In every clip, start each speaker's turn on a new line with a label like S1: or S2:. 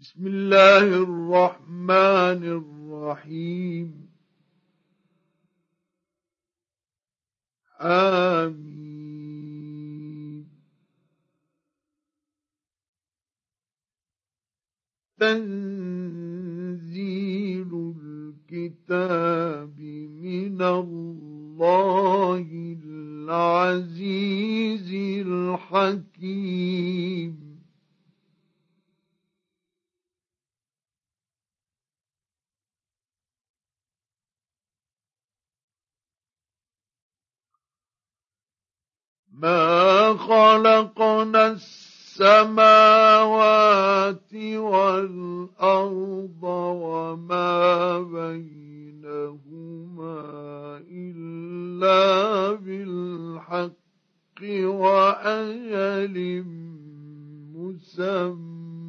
S1: بسم الله الرحمن الرحيم. آمين. تنزيل الكتاب من الله العزيز الحكيم. ما خلقنا السماوات والارض وما بينهما الا بالحق واجل مسمى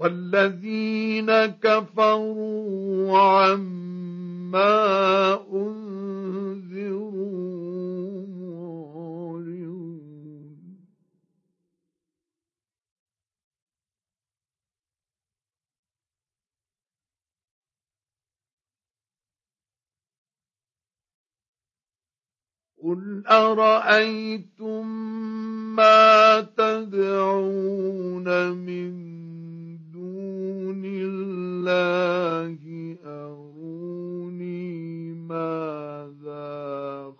S1: والذين كفروا عما أنذروا قل أرأيتم ما تدعون من الله أروني ماذا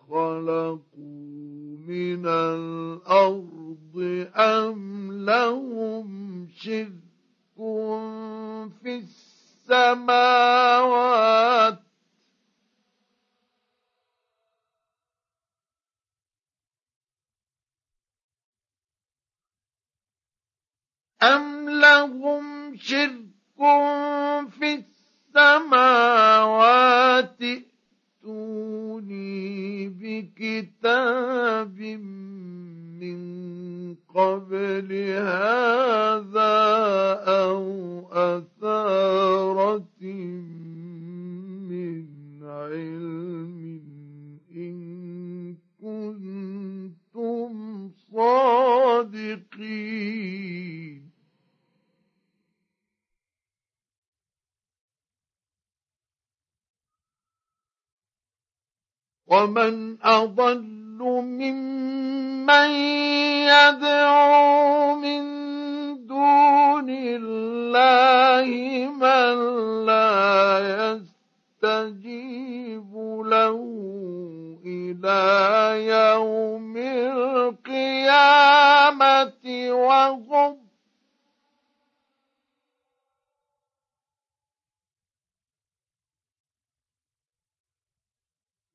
S1: خلقوا من الأرض أم لهم شرك في السماوات أم لهم شرك في السماوات ائتوني بكتاب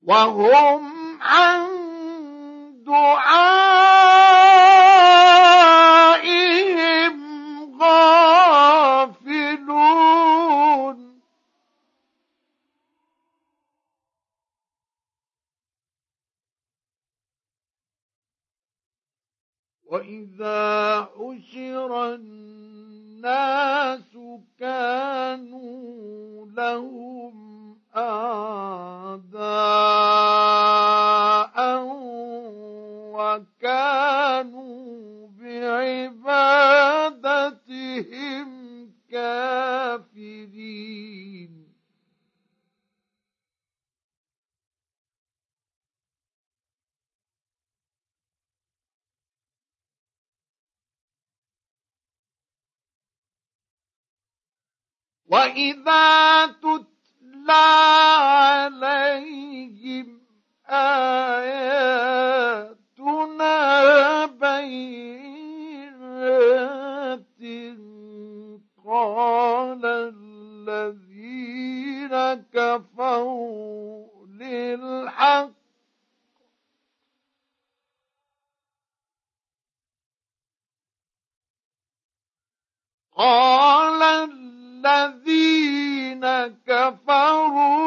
S1: وهم عن دعائهم غافلون. وإذا حشر الناس كانوا لهم أعداء وكانوا بعبادتهم كافرين وإذا تتلى عليهم آياتنا بينات. قال الذين كفروا للحق قال الذين كفروا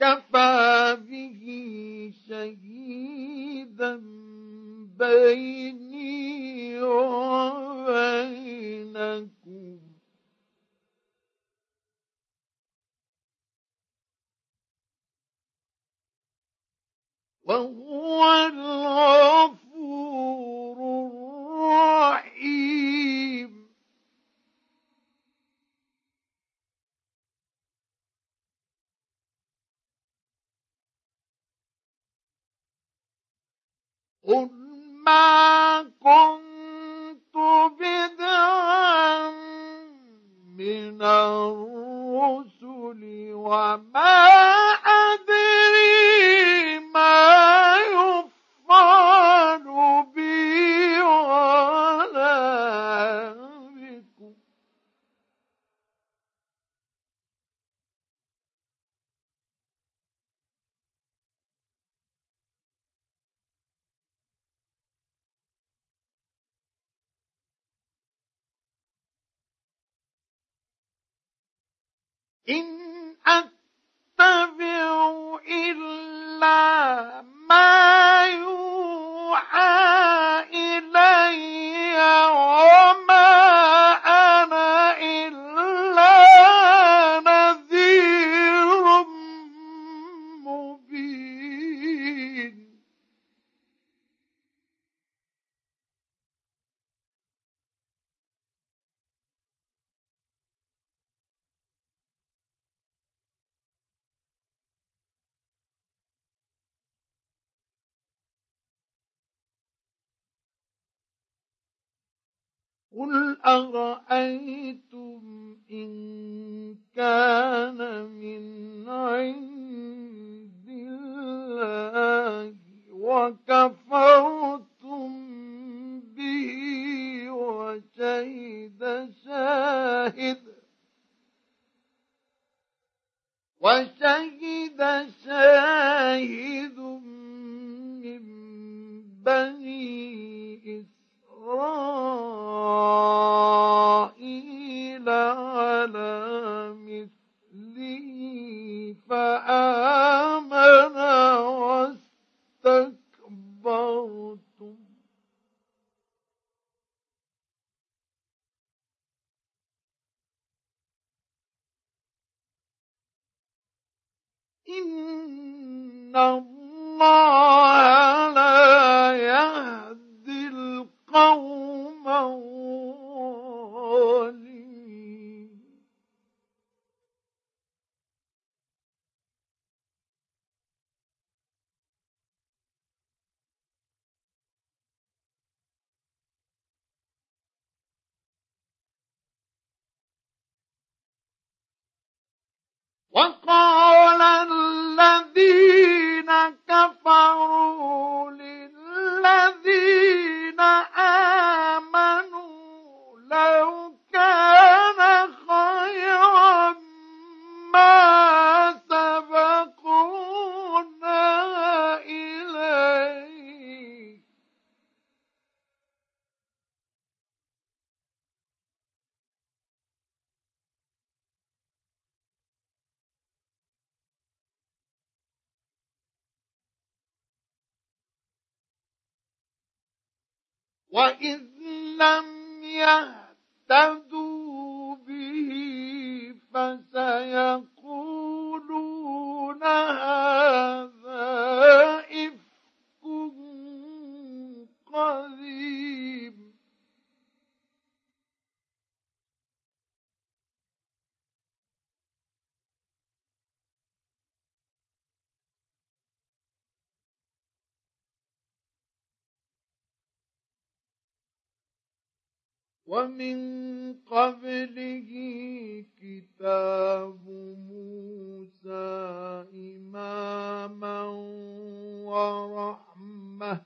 S1: كفى به شهيدا بيني وبينكم. وهو الغفور قل ما كنت بدعا من الرسل وما قل أرأيتم إن كان من عند الله وكفرتم به وشهد شاهد وشهد شاهد من بني إسرائيل على مثله فآمن واستكبرتم. إن الله لا وقال Well, in ومن قبله كتاب موسى إماما ورحمة.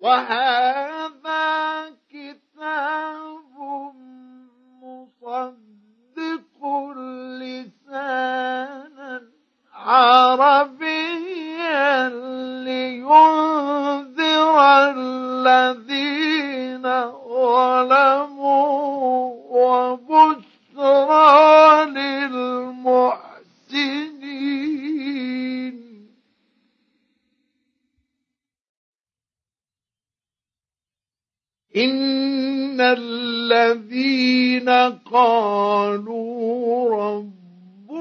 S1: وهذا كتاب مصدق لسانا عربيا لينذر الذين ظلموا وبشرى للمحسنين. إن الذين قالوا رب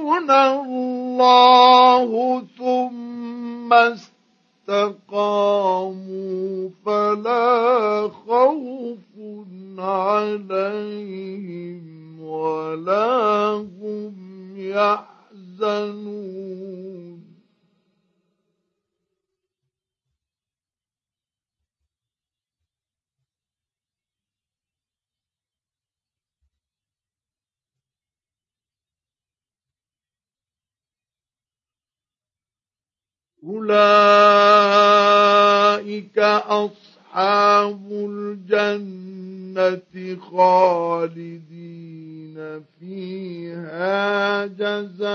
S1: ربنا الله ثم استقاموا فلا خوف عليهم ولا هم يحزنون. أولئك أصحاب الجنة خالدين فيها جزاء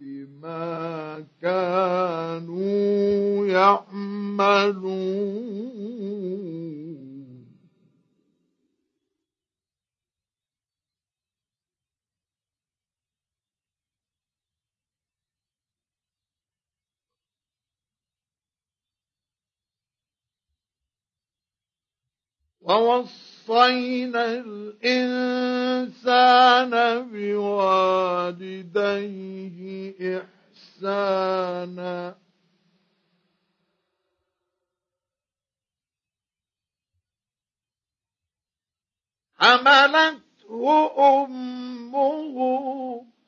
S1: بما كانوا يعملون. ووصينا الإنسان بوالديه إحسانا. حملته أمه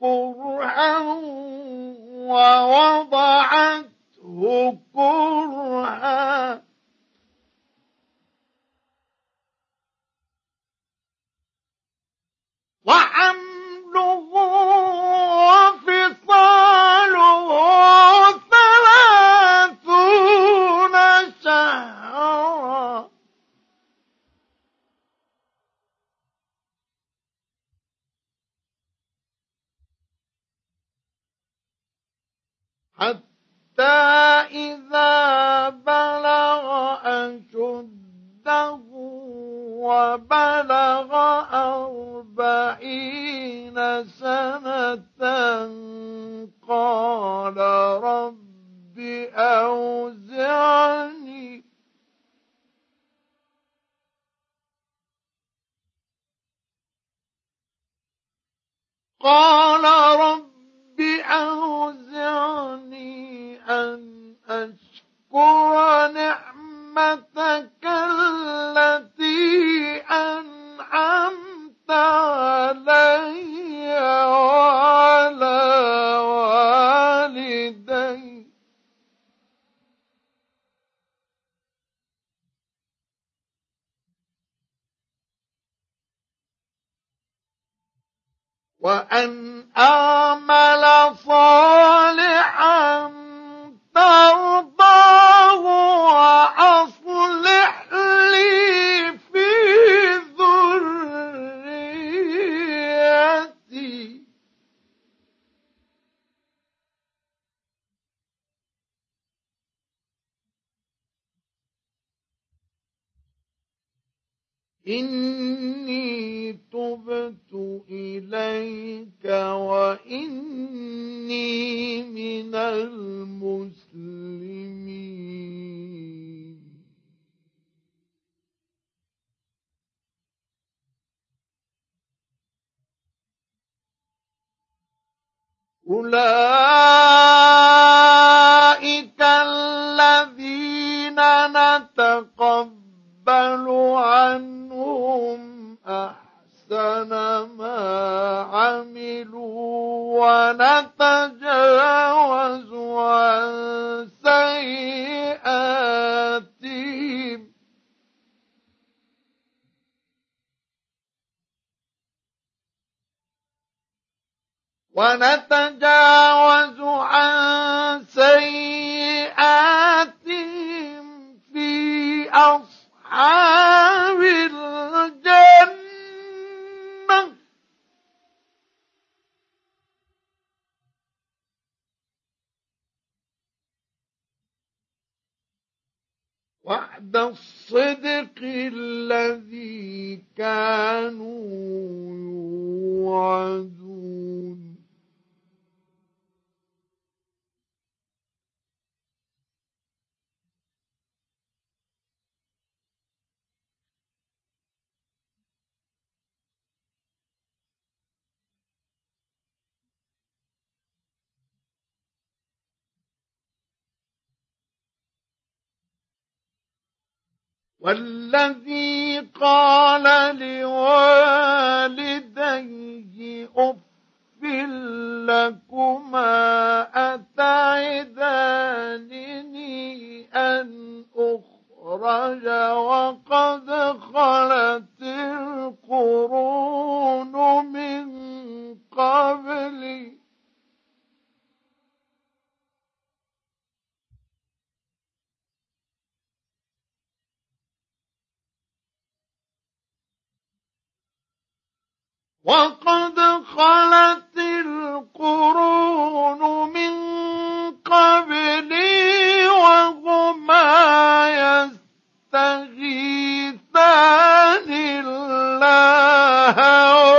S1: كرها ووضعته كرها. وحمله وفصاله ثلاثون شهرا. حتى إذا بلغ أشده وبلغ سنة قال رب أوزعني. قال رب أوزعني أن أشكر نعمتك وأن أعمل صالحا ترضاه وأصلح لي في ذريتي. إني الصدق والذي قال لوالديه أف لكما أتعدانني أن أخرج؟ وقد خلت القرون من قبلي وقد خلت القرون من قبلي وهما يستغيثان الله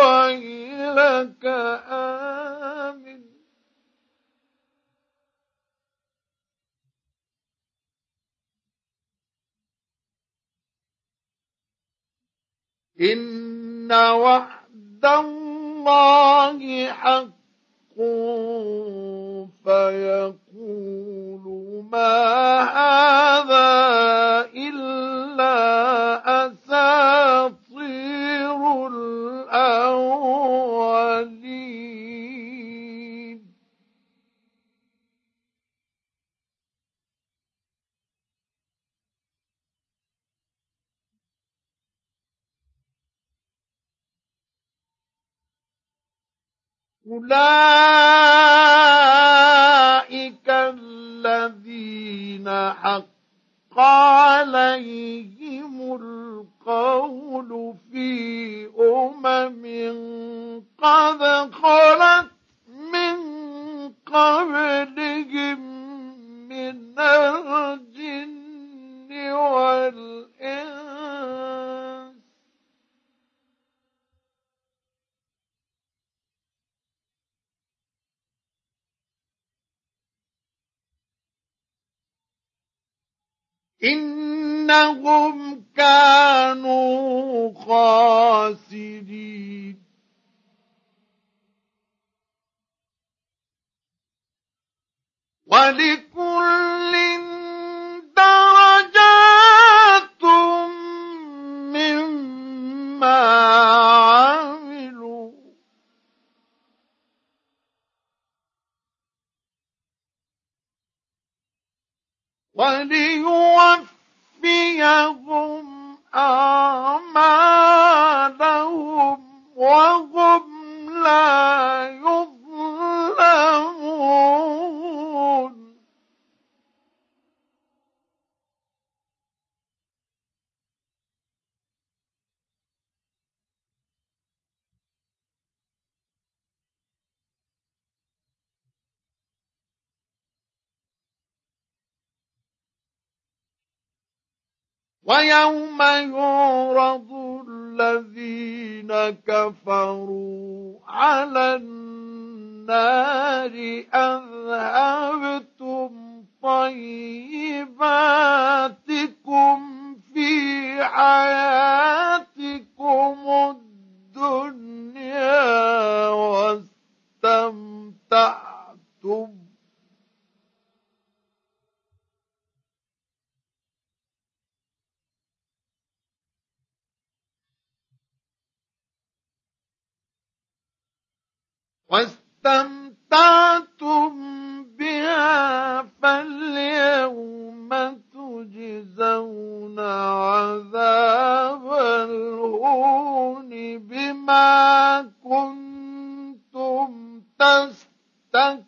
S1: ويلك آمن. إن وعد الله حق فيقول ما هذا؟ أولئك الذين حق عليهم القول في أمم قد خلت من قبلهم من الجن إنهم كانوا خاسرين. ولكل درجات وليوفيهم أعمالهم ويوم يعرض الذين كفروا على النار أذهبتم طيباتكم في حياتكم الدنيا واستمتعتم واستمتعتم بها فاليوم تجزون عذاب الهون بما كنتم تستكبرون.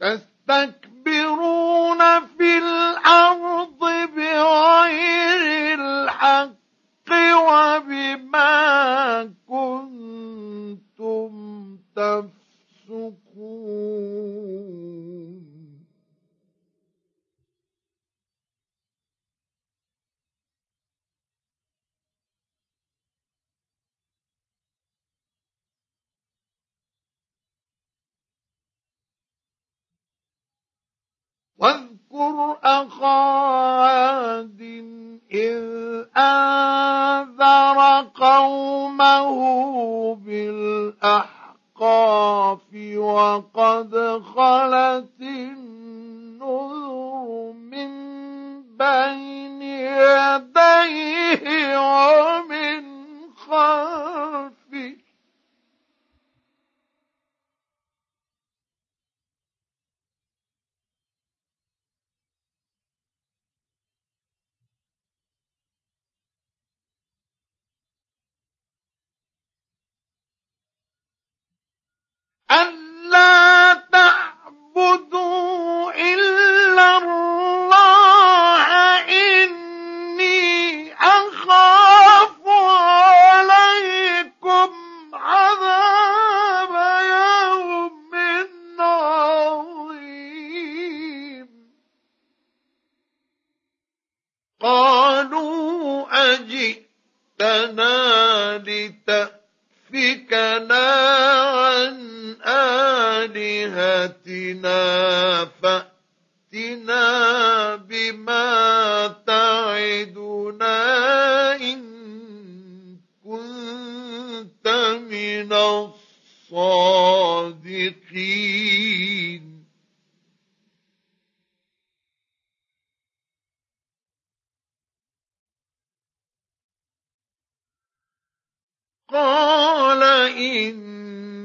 S1: تستكبرون في الأرض بغير الحق وبما كنتم تفسقون. واذكر أخا عاد إذ أنذر قومه بالأحقاف وقد خلت النذر من بين يديه ومن ألا تعبدوا إلا الله إني أخاف عليكم عذاب يوم عظيم. قالوا أجئتنا لتأفكنا عن آلهتنا فأتنا بما تعدنا إن كنت من الصادقين. قال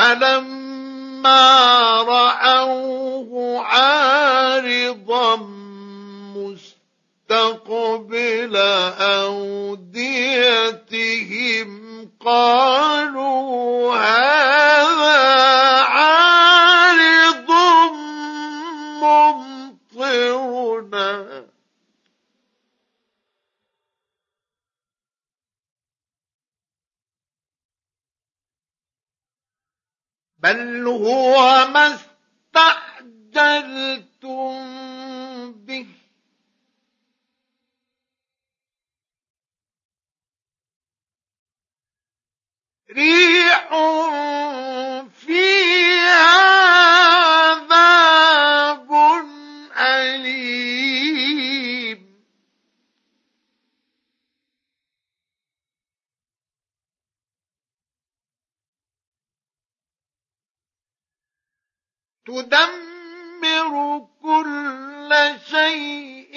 S1: فلما رأوه عارضا مستقبل أوديتهم قالوا هذا بل هو ما استعجلتم به. ريح فيها تدمر كل شيء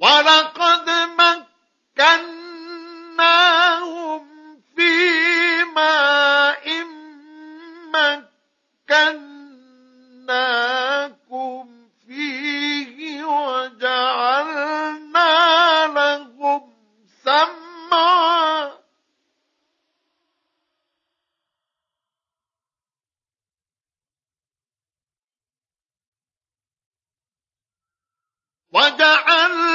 S1: ولقد مكناهم في ماء مكناكم فيه وجعلنا لهم سمعا. وجعلنا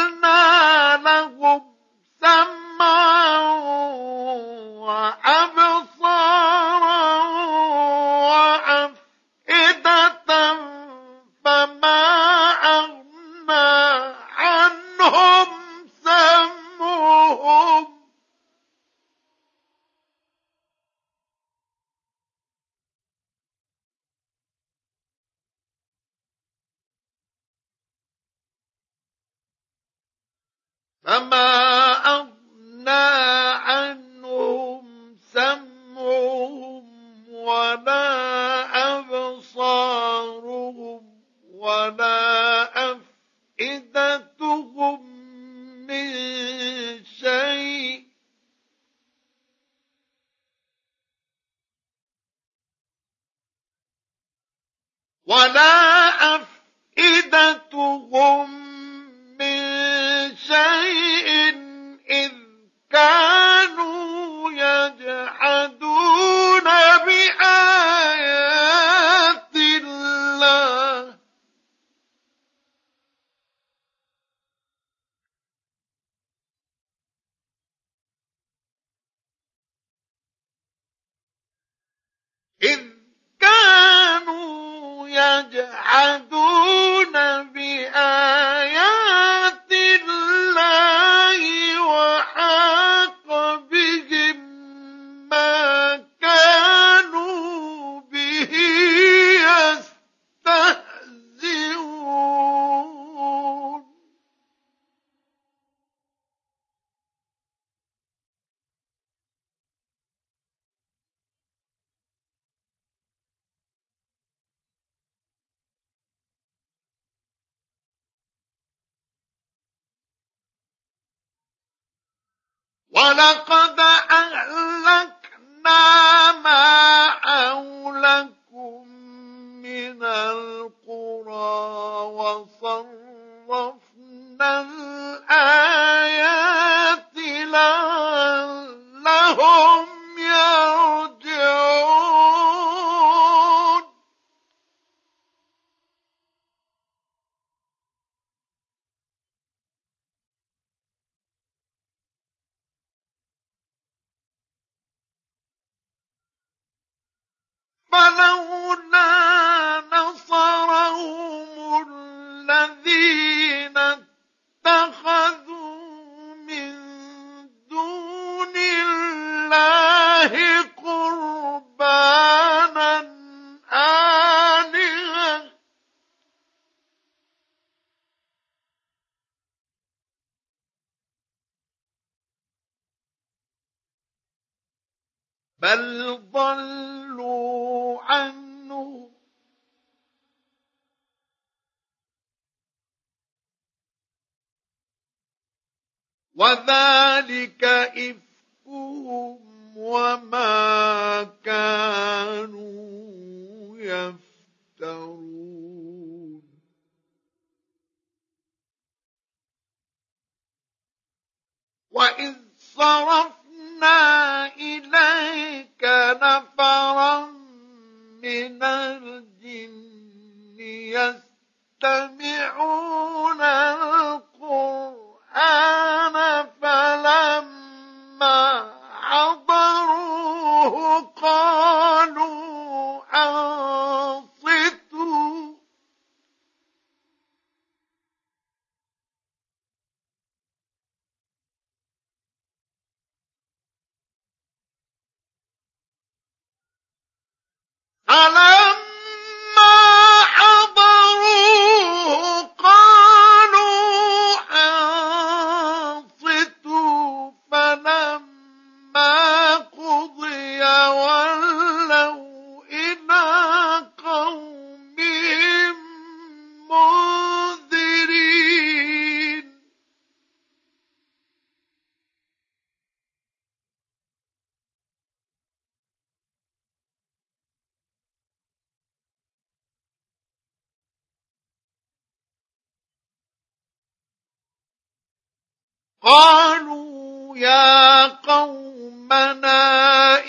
S1: قالوا يا قومنا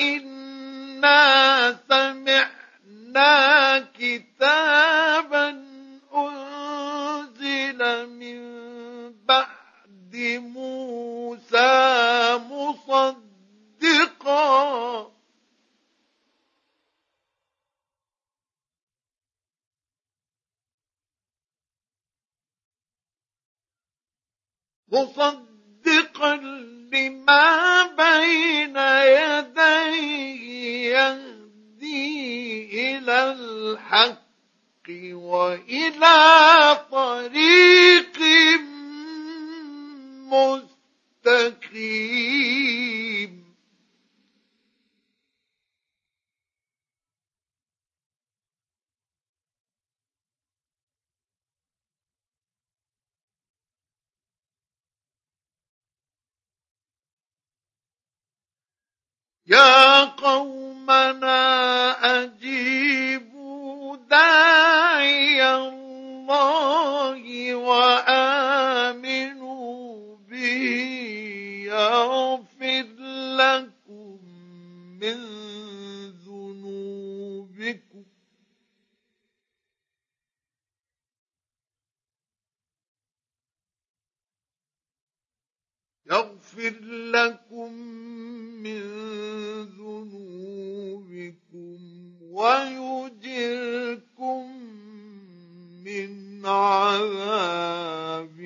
S1: إنا سمعنا كتابا أنزل من بعد موسى مصدقا. مصدقا. لما بين يديه يهدي إلى الحق وإلى طريق مستقيم. يا قومنا أجيبوا داعي الله وآمنوا به. يغفر لكم من ذنوبكم. يغفر لكم ويجركم من عذاب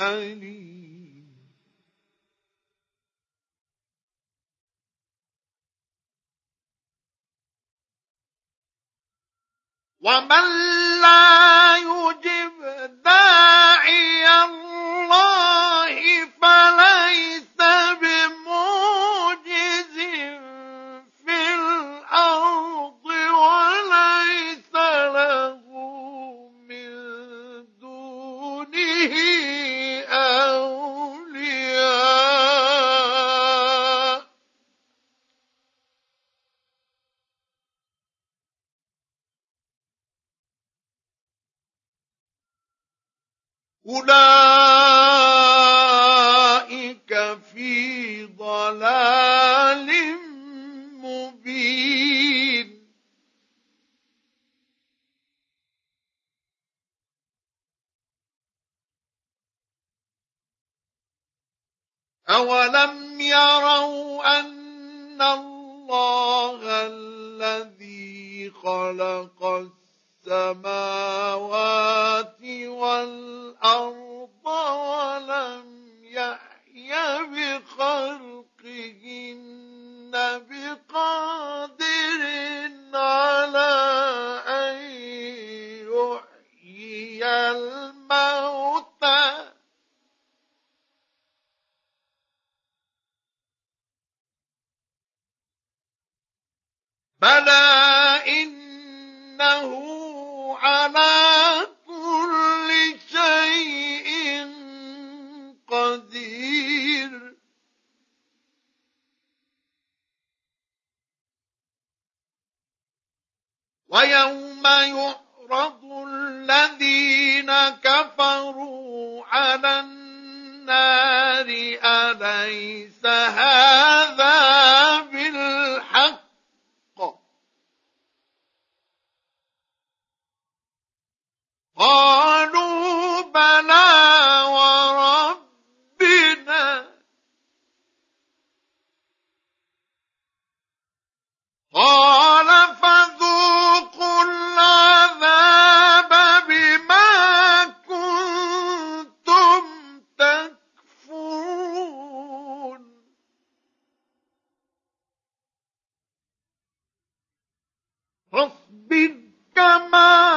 S1: أليم. ومن لا يجب داعي الله أَمْ أليس فاصبر كما